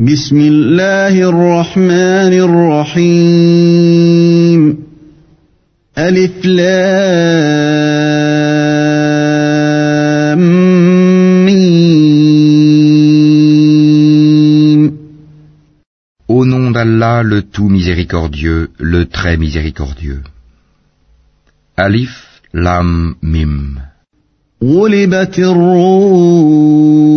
بسم الله الرحمن الرحيم ألف لام ميم Au nom d'Allah, le tout miséricordieux, le très miséricordieux. Alif, Lam, Mim. غلبت الروم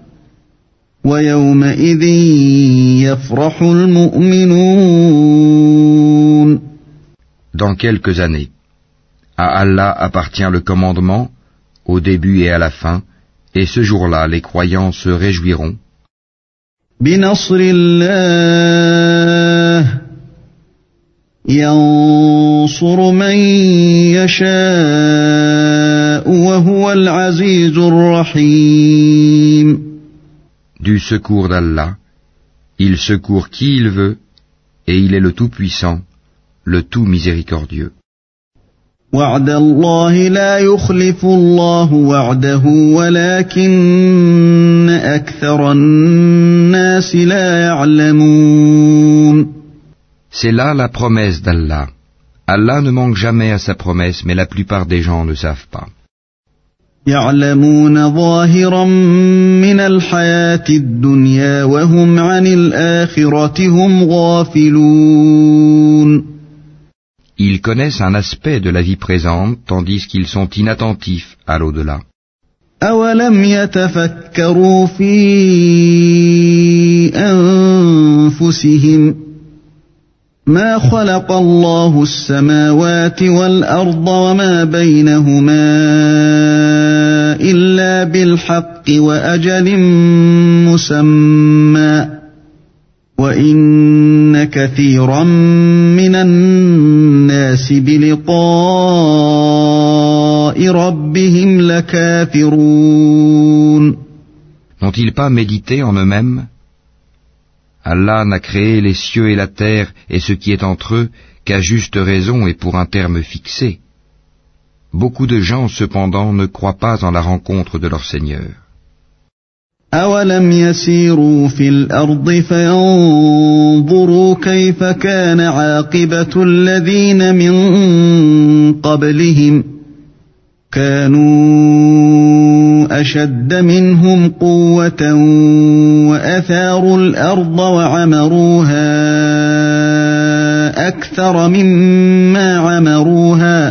Dans quelques années. À Allah appartient le commandement, au début et à la fin, et ce jour-là les croyants se réjouiront Du secours d'Allah, il secourt qui il veut, et il est le Tout-Puissant, le Tout Miséricordieux. وعد الله لا يخلف الله وعده ولكن أكثر الناس لا يعلمون C'est là la promesse d'Allah. Allah ne manque jamais à sa promesse, mais la plupart des gens ne savent pas. يعلمون ظاهرا من الحياة الدنيا وهم عن الآخرة هم غافلون Ils connaissent un aspect de la vie présente, tandis qu'ils sont inattentifs à l'au-delà. أولم يتفكروا في أنفسهم ما خلق الله السماوات والأرض وما بينهما إلا بالحق وأجل مسمى وإن كثيرا من الناس بلقاء ربهم لكافرون N'ont-ils pas médité en eux-mêmes Allah n'a créé les cieux et la terre et ce qui est entre eux qu'à juste raison et pour un terme fixé. Beaucoup de gens cependant ne croient pas en la rencontre de leur Seigneur. أولم يسيروا في الأرض فينظروا كيف كان عاقبة الذين من قبلهم كانوا أشد منهم قوة وأثاروا الأرض وعمروها أكثر مما عمروها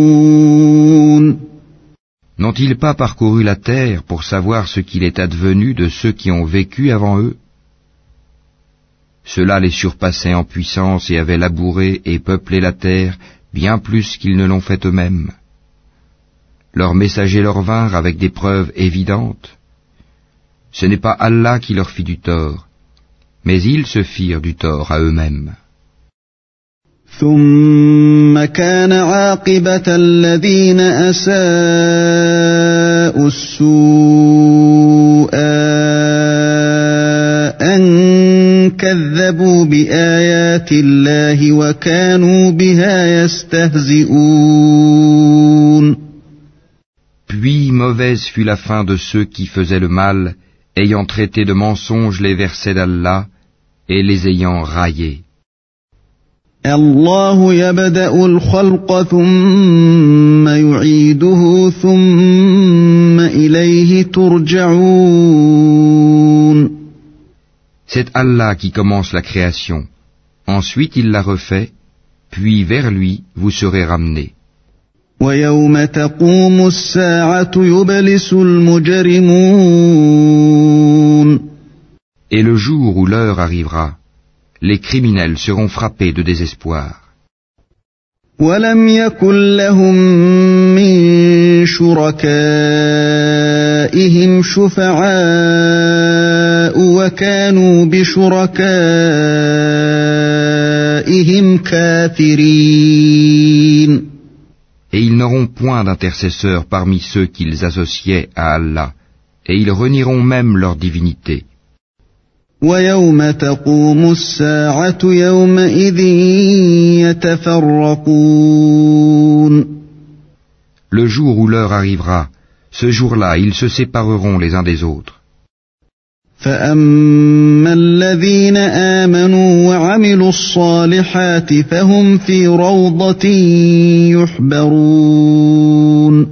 N'ont-ils pas parcouru la terre pour savoir ce qu'il est advenu de ceux qui ont vécu avant eux? Ceux-là les surpassaient en puissance et avaient labouré et peuplé la terre bien plus qu'ils ne l'ont fait eux-mêmes. Leurs messagers leur vinrent avec des preuves évidentes. Ce n'est pas Allah qui leur fit du tort, mais ils se firent du tort à eux-mêmes. ثم كان عاقبة الذين أساءوا السوء أن كذبوا بآيات الله وكانوا بها يستهزئون Puis mauvaise fut la fin de ceux qui faisaient le mal, ayant traité de mensonges les versets d'Allah et les ayant raillés. الله يبدأ الخلق ثم يعيده ثم إليه ترجعون C'est Allah qui commence la création. Ensuite il la refait, puis vers lui vous serez ramenés. ويوم تقوم الساعة يبلس المجرمون Et le jour où l'heure arrivera, les criminels seront frappés de désespoir. ولم يكن لهم من شركائهم شفعاء وكانوا بشركائهم كافرين Et ils n'auront point d'intercesseurs parmi ceux qu'ils associaient à Allah, et ils renieront même leur divinité. ويوم تقوم الساعة يومئذ يتفرقون Le jour où l'heure arrivera, ce jour-là, ils se sépareront les uns des autres. فأما الذين آمنوا وعملوا الصالحات فهم في روضة يحبرون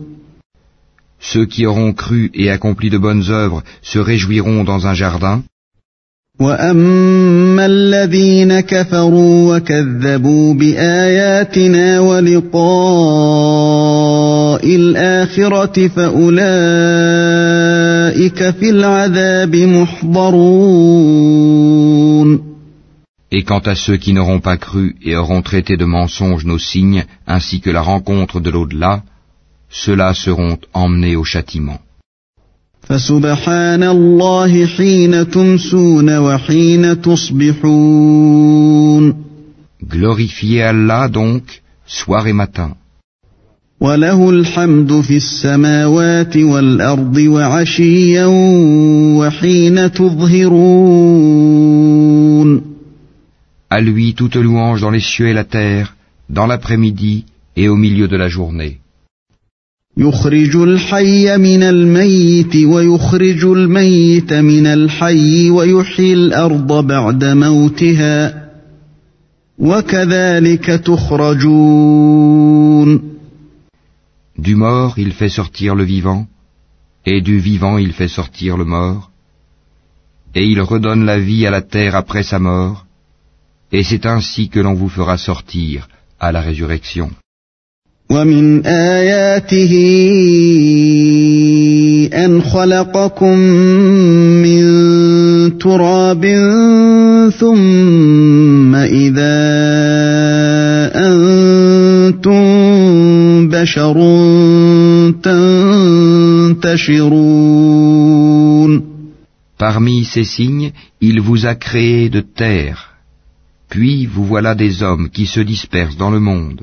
Ceux qui auront cru et accompli de bonnes œuvres se réjouiront dans un jardin, واما الذين كفروا وكذبوا باياتنا ولقاء الاخره فاولئك في العذاب محضرون et quant à ceux qui n'auront pas cru et auront traité de mensonges nos signes ainsi que la rencontre de l'au-delà, ceux-là seront emmenés au châtiment. فسبحان الله حين تمسون وحين تصبحون Glorifiez Allah donc, soir et matin. وله الحمد في السماوات والأرض وعشيا وحين تظهرون À lui toute louange dans les cieux et la terre, dans l'après-midi et au milieu de la journée. يخرج الحي من الميت ويخرج الميت من الحي ويحيي الأرض بعد موتها وكذلك تخرجون Du mort il fait sortir le vivant, et du vivant il fait sortir le mort, et il redonne la vie à la terre après sa mort, et c'est ainsi que l'on vous fera sortir à la résurrection. ومن آياته أن خلقكم من تراب ثم إذا أنتم بشر تنتشرون Parmi ces signes, il vous a créé de terre, puis vous voilà des hommes qui se dispersent dans le monde.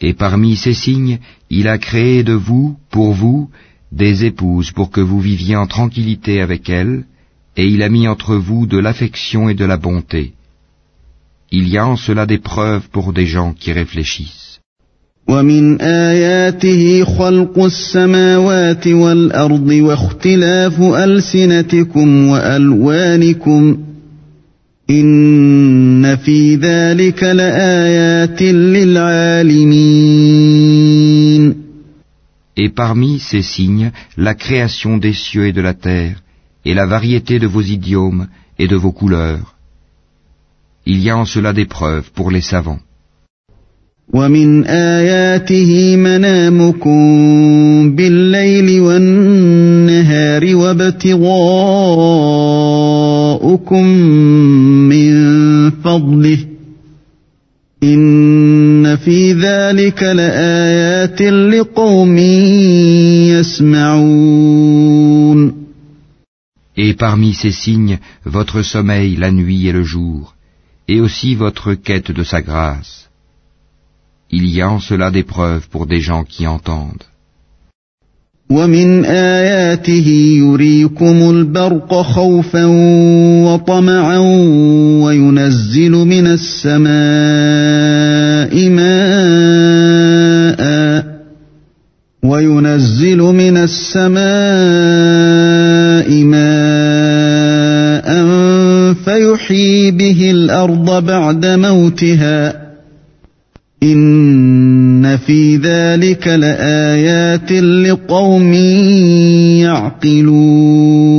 Et parmi ces signes, il a créé de vous, pour vous, des épouses pour que vous viviez en tranquillité avec elles, et il a mis entre vous de l'affection et de la bonté. Il y a en cela des preuves pour des gens qui réfléchissent. ومن آياته خلق السماوات والأرض واختلاف ألسنتكم وألوانكم إن في ذلك لآيات للعالمين Et parmi ces signes, la création des cieux et de la terre, et la variété de vos idiomes et de vos couleurs. Il y a en cela des preuves pour les savants. ومن آياته منامكم بالليل والنهار وابتغاؤكم من فضله إن في ذلك لآيات لقوم يسمعون Et parmi ces signes, votre sommeil la nuit et le jour, et aussi votre quête de sa grâce. Il y a en cela des preuves pour des gens qui entendent. ومن آياته يريكم البرق خوفا وطمعا وينزل من السماء ماء وينزل من السماء ماء فيحيي به الأرض بعد موتها ان في ذلك لايات لقوم يعقلون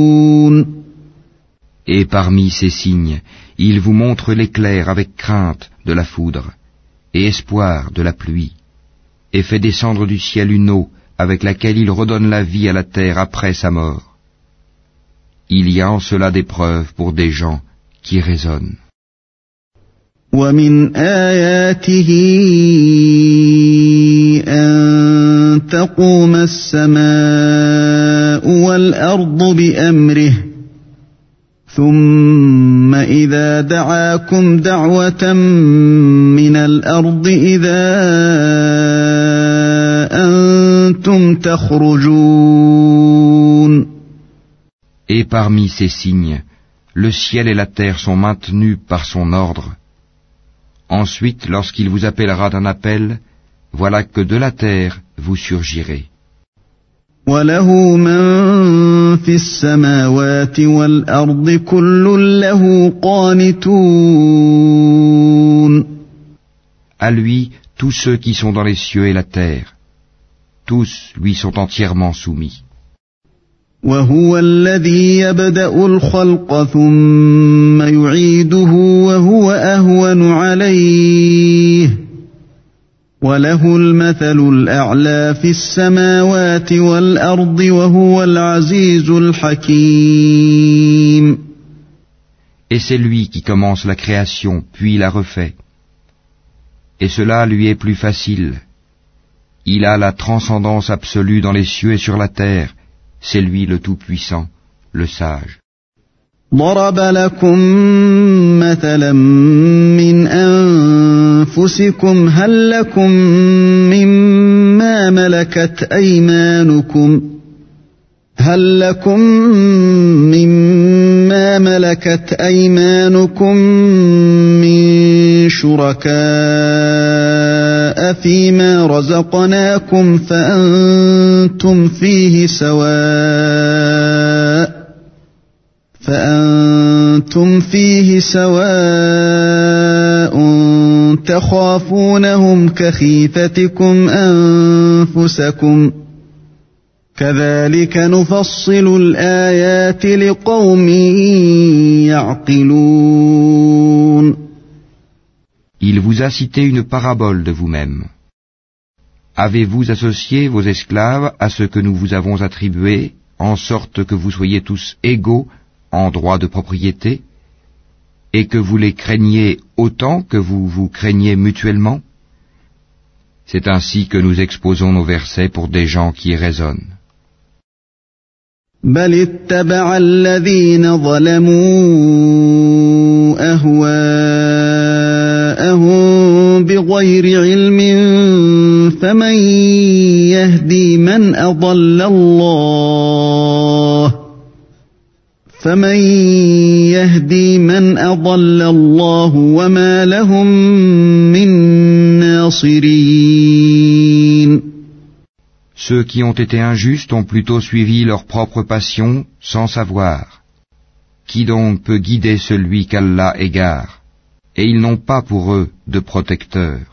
Et parmi ces signes, il vous montre l'éclair avec crainte de la foudre et espoir de la pluie, et fait descendre du ciel une eau avec laquelle il redonne la vie à la terre après sa mort. Il y a en cela des preuves pour des gens qui raisonnent. ومن آياته أن تقوم السماء والأرض بأمره ثم إذا دعاكم دعوة من الأرض إذا أنتم تخرجون Et parmi ces signes, le ciel et la terre sont maintenus par son ordre. Ensuite, lorsqu'il vous appellera d'un appel, voilà que de la terre vous surgirez. À lui, tous ceux qui sont dans les cieux et la terre, tous lui sont entièrement soumis. وهو الذي يبدأ الخلق ثم يعيده وهو أهون عليه وله المثل الأعلى في السماوات والأرض وهو العزيز الحكيم Et c'est lui qui commence la création, puis la refait. Et cela lui est plus facile. Il a la transcendance absolue dans les cieux et sur la terre. C'est lui le Tout-Puissant, le Sage. ضرب لكم مثلا من أنفسكم هل لكم مما ملكت أيمانكم هل لكم مما ملكت أيمانكم من شركاء فيما رزقناكم فأنتم فيه سواء فأنتم فيه سواء تخافونهم كخيفتكم أنفسكم كذلك نفصل الآيات لقوم يعقلون Il vous a cité une parabole de vous-même. Avez-vous associé vos esclaves à ce que nous vous avons attribué, en sorte que vous soyez tous égaux en droit de propriété, et que vous les craigniez autant que vous vous craignez mutuellement? C'est ainsi que nous exposons nos versets pour des gens qui raisonnent. Ceux qui ont été injustes ont plutôt suivi leur propre passion sans savoir. Qui donc peut guider celui qu'Allah égare? Et ils n'ont pas pour eux de protecteur.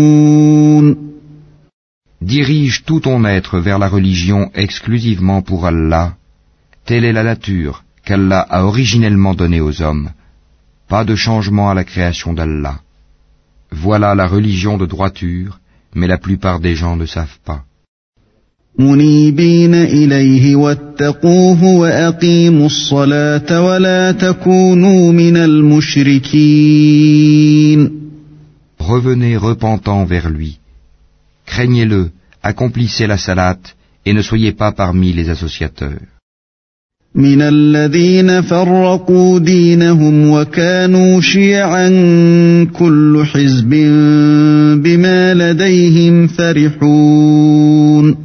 Dirige tout ton être vers la religion exclusivement pour Allah. Telle est la nature qu'Allah a originellement donnée aux hommes. Pas de changement à la création d'Allah. Voilà la religion de droiture, mais la plupart des gens ne savent pas. Revenez repentant vers lui. Craignez-le, accomplissez la salate et ne soyez pas parmi les associateurs. من الذين فرقوا دينهم وكانوا شيعا كل حزب بما لديهم فرحون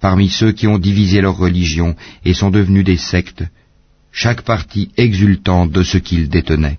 Parmi ceux qui ont divisé leur religion et sont devenus des sectes, chaque parti exultant de ce qu'ils détenaient.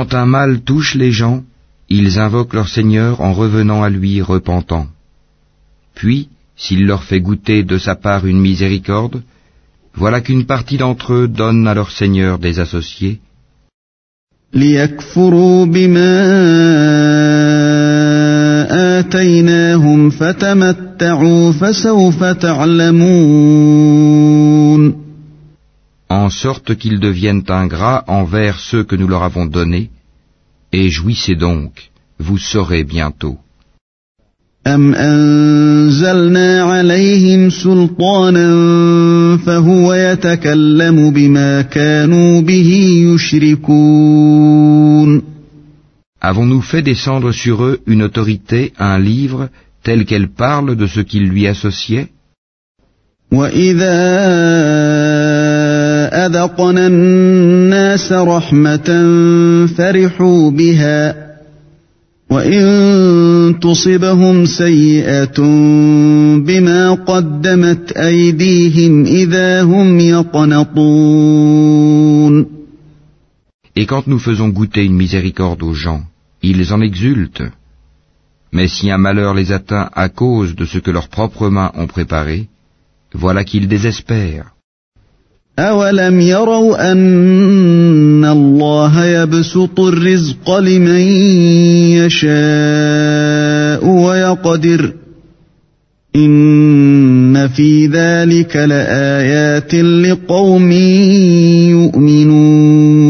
quand un mal touche les gens, ils invoquent leur Seigneur en revenant à lui repentant. Puis, s'il leur fait goûter de sa part une miséricorde, voilà qu'une partie d'entre eux donne à leur Seigneur des associés. En sorte qu'ils deviennent ingrats envers ceux que nous leur avons donnés, et jouissez donc, vous saurez bientôt. Avons-nous fait descendre sur eux une autorité, un livre, tel qu'elle parle de ce qu'ils lui associaient? أذقنا الناس رحمة فرحوا بها وإن تصبهم سيئة بما قدمت أيديهم إذا هم يقنطون Et quand nous faisons goûter une miséricorde aux gens, ils en exultent. Mais si un malheur les atteint à cause de ce que leurs propres mains ont préparé, voilà qu'ils désespèrent. أولم يروا أن الله يبسط الرزق لمن يشاء ويقدر إن في ذلك لآيات لقوم يؤمنون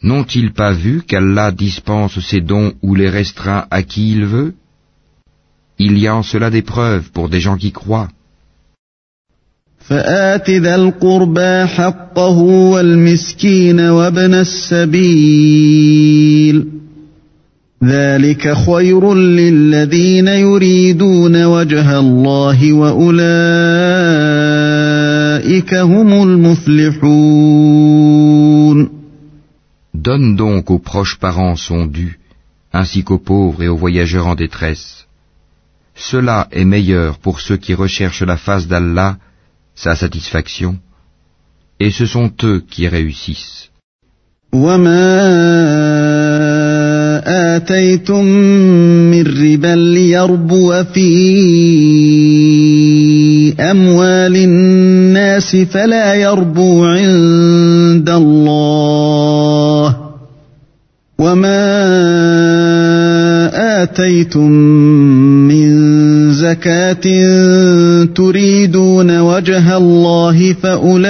N'ont-ils pas vu qu'Allah dispense ses dons ou les restreint à qui il veut Il y a en cela des preuves pour des gens qui croient. فآت ذا القربى حقه والمسكين وابن السبيل ذلك خير للذين يريدون وجه الله وأولئك هم المفلحون Donne donc aux proches parents son dû, ainsi qu'aux pauvres et aux voyageurs en détresse. Cela est meilleur pour ceux qui recherchent la face d'Allah sa satisfaction, et ce sont eux qui réussissent. وما آتيتم من ربا ليربو في أموال الناس فلا يربو عند الله وما آتيتم من زكاة تريدون وجه الله فأولئك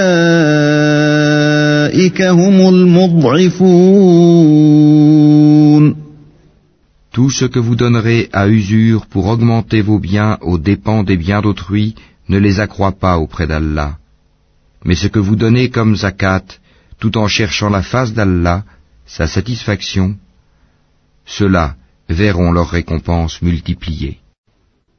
هم المضعفون Tout ce que vous donnerez à usure pour augmenter vos biens aux dépens des biens d'autrui ne les accroît pas auprès d'Allah. Mais ce que vous donnez comme zakat, tout en cherchant la face d'Allah, sa satisfaction, ceux-là verront leur récompense multipliée.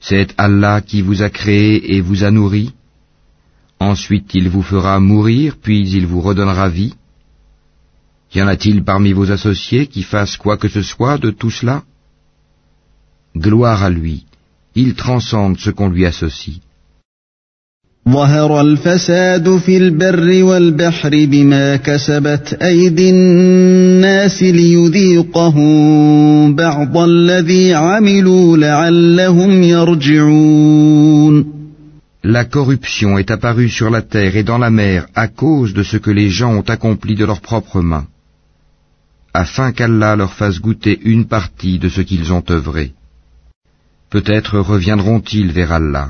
C'est Allah qui vous a créé et vous a nourri. Ensuite il vous fera mourir, puis il vous redonnera vie. Y en a-t-il parmi vos associés qui fassent quoi que ce soit de tout cela? Gloire à lui, il transcende ce qu'on lui associe. ظهر الفساد في البر والبحر بما كسبت أيدي الناس ليذيقهم بعض الذي عملوا لعلهم يرجعون La corruption est apparue sur la terre et dans la mer à cause de ce que les gens ont accompli de leurs propres mains, afin qu'Allah leur fasse goûter une partie de ce qu'ils ont œuvré. Peut-être reviendront-ils vers Allah.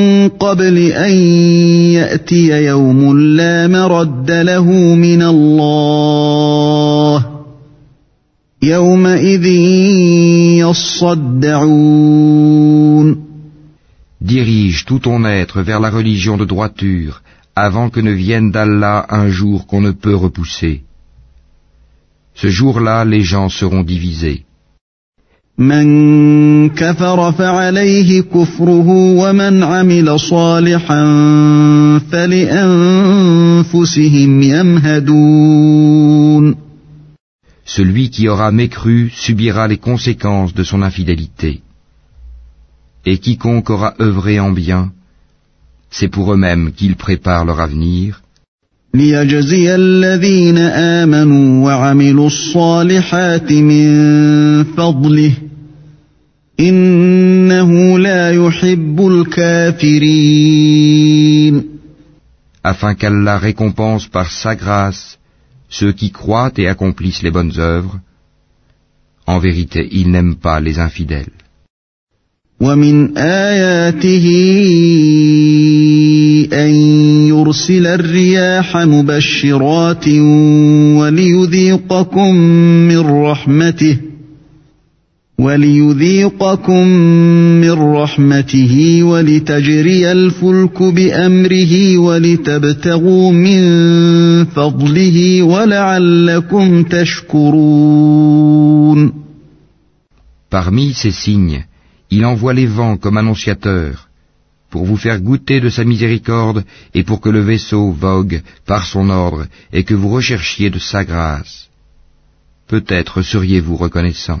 قبل أن يأتي يوم لا مرد له من الله يومئذ يصدعون Dirige tout ton être vers la religion de droiture avant que ne vienne d'Allah un jour qu'on ne peut repousser. Ce jour-là, les gens seront divisés. من كفر فعليه كفره ومن عمل صالحا فلأنفسهم يمهدون Celui qui aura mécru subira les conséquences de son infidélité. Et quiconque aura œuvré en bien, c'est pour eux-mêmes qu'ils préparent leur avenir, ليجزي الذين آمنوا وعملوا الصالحات من فضله إنه لا يحب الكافرين afin qu'Allah récompense par sa grâce ceux qui croient et accomplissent les bonnes œuvres. En vérité, il n'aime pas les infidèles. ومن آياته أن يرسل الرياح مبشرات وليذيقكم من رحمته وليذيقكم من رحمته ولتجري الفلك بأمره ولتبتغوا من فضله ولعلكم تشكرون Parmi ces signes, il envoie les vents comme annonciateurs, pour vous faire goûter de sa miséricorde et pour que le vaisseau vogue par son ordre et que vous recherchiez de sa grâce. Peut-être seriez-vous reconnaissant.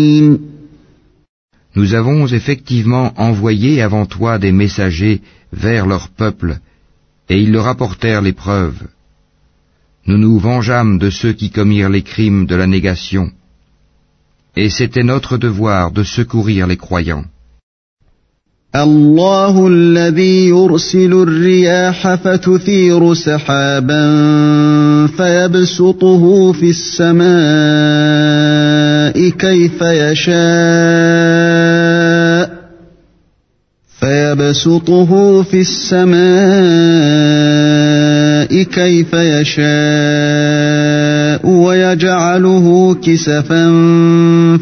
Nous avons effectivement envoyé avant toi des messagers vers leur peuple, et ils leur apportèrent les preuves. Nous nous vengeâmes de ceux qui commirent les crimes de la négation, et c'était notre devoir de secourir les croyants. الله الذي يرسل الرياح فتثير سحابا فيبسطه في السماء كيف يشاء فيبسطه في السماء كيف يشاء ويجعله كسفا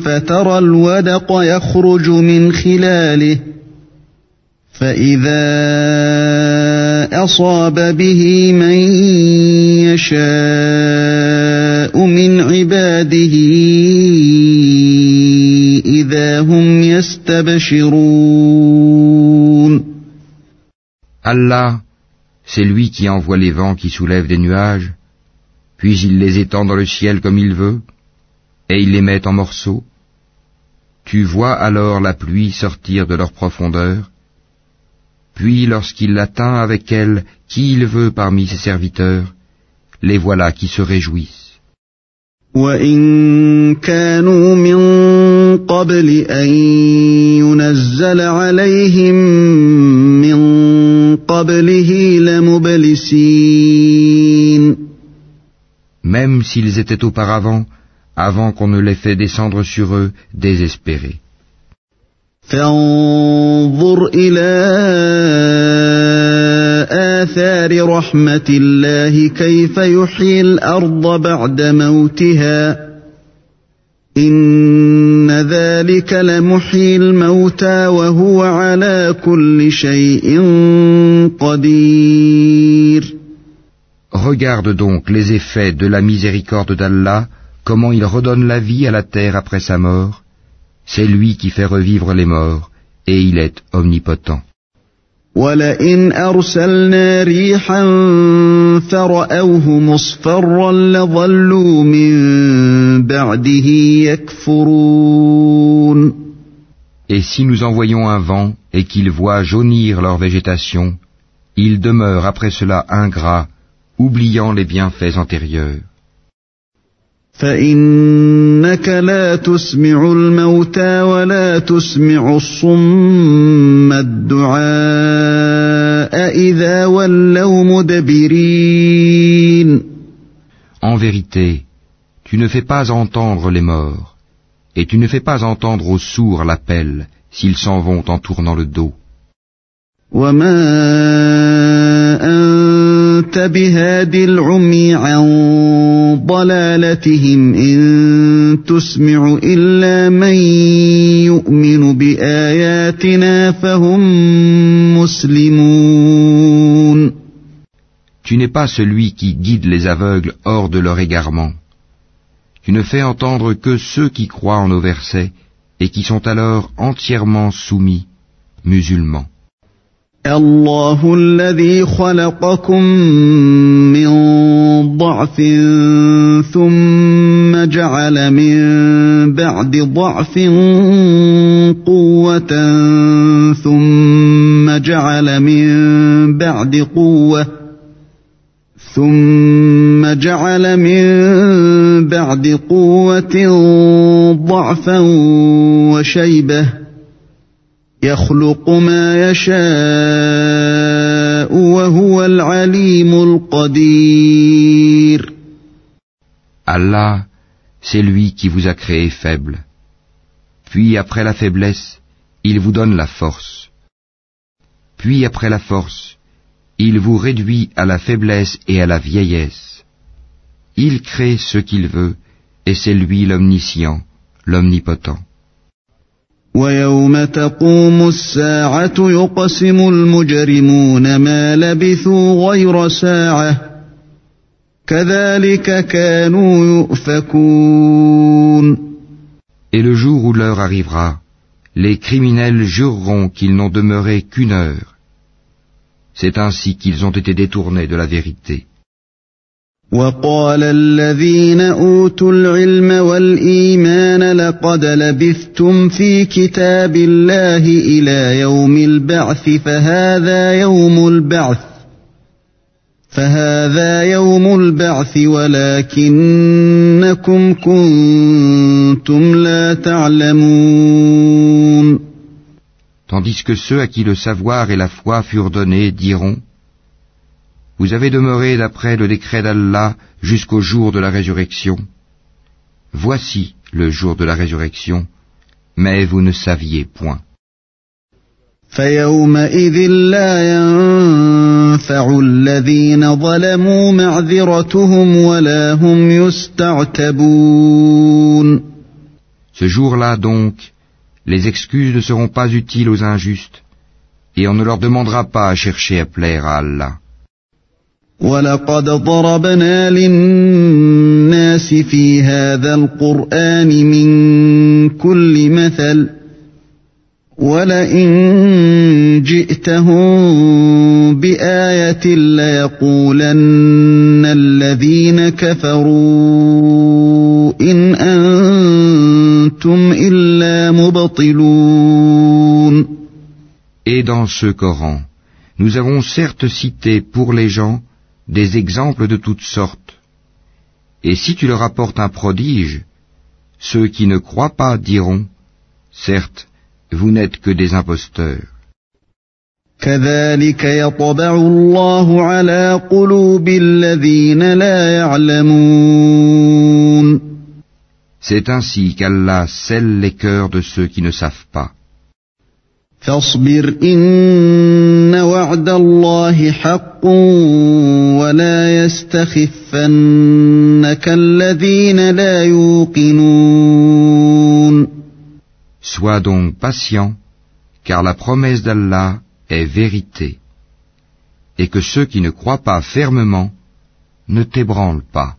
فترى الودق يخرج من خلاله فإذا أصاب به من يشاء من عباده إذا هم يستبشرون Allah, c'est lui qui envoie les vents qui soulèvent des nuages, puis il les étend dans le ciel comme il veut, et il les met en morceaux. Tu vois alors la pluie sortir de leur profondeur, puis lorsqu'il l'atteint avec elle qui il veut parmi ses serviteurs, les voilà qui se réjouissent. وإن كانوا من قبل أن ينزل عليهم من قبله لمبلسين Même s'ils étaient auparavant, avant qu'on ne les fait descendre sur eux, désespérés. فانظر إلى آثار رحمة الله كيف يحيي الأرض بعد موتها إن ذلك لمحيي الموتى وهو على كل شيء قدير Regarde donc les effets de la miséricorde d'Allah, comment il redonne la vie à la terre après sa mort. C'est lui qui fait revivre les morts, et il est omnipotent. ولئن أرسلنا ريحا فرأوه مصفرا لظلوا من بعده يكفرون Et si nous envoyons un vent et qu'ils voient jaunir leur végétation, ils demeurent après cela ingrats, oubliant les bienfaits antérieurs. فإنك لا تسمع الموتى ولا تسمع الصم الدعاء إذا ولوا مدبرين En vérité, tu ne fais pas entendre les morts, et tu ne fais pas entendre aux sourds l'appel s'ils s'en vont en tournant le dos. وما أنت بهاد العمي عن ضلالتهم إن تسمع إلا من يؤمن بآياتنا فهم مسلمون Tu n'es pas celui qui guide les aveugles hors de leur égarement. Tu ne fais entendre que ceux qui croient en nos versets et qui sont alors entièrement soumis, musulmans. الله الذي خلقكم من ضعف ثم جعل من بعد ضعف قوة ثم جعل من بعد قوة ثم جعل من بعد قوة ضعفا وشيبة يخلق ما يشاء وهو العليم القدير Allah, c'est lui qui vous a créé faible. Puis après la faiblesse, il vous donne la force. Puis après la force, il vous réduit à la faiblesse et à la vieillesse. Il crée ce qu'il veut, et c'est lui l'omniscient, l'omnipotent. ويوم تقوم الساعة يقسم المجرمون ما لبثوا غير ساعة كذلك كانوا يؤفكون Et le jour où l'heure arrivera, les criminels jureront qu'ils n'ont demeuré qu'une heure. C'est ainsi qu'ils ont été détournés de la vérité. وقال الذين أوتوا العلم والإيمان لقد لبثتم في كتاب الله إلى يوم البعث فهذا يوم البعث فهذا يوم البعث ولكنكم كنتم لا تعلمون. Tandis que ceux à qui le savoir et la foi furent donnés diront Vous avez demeuré d'après le décret d'Allah jusqu'au jour de la résurrection. Voici le jour de la résurrection, mais vous ne saviez point. فيومئذ لا ينفع الذين ظلموا معذرتهم ولا هم يستعتبون Ce jour-là donc, les excuses ne seront pas utiles aux injustes, et on ne leur demandera pas à chercher à plaire à Allah. ولقد ضربنا للناس في هذا القرآن من كل مثل ولئن جئتهم بآية ليقولن الذين كفروا إن أنتم إلا مبطلون Et dans ce Coran, nous avons certes cité pour les gens des exemples de toutes sortes. Et si tu leur apportes un prodige, ceux qui ne croient pas diront, certes, vous n'êtes que des imposteurs. C'est ainsi qu'Allah scelle les cœurs de ceux qui ne savent pas. فاصبر إن وعد الله حق ولا يستخفنك الذين لا يوقنون Sois donc patient, car la promesse d'Allah est vérité, et que ceux qui ne croient pas fermement ne t'ébranlent pas.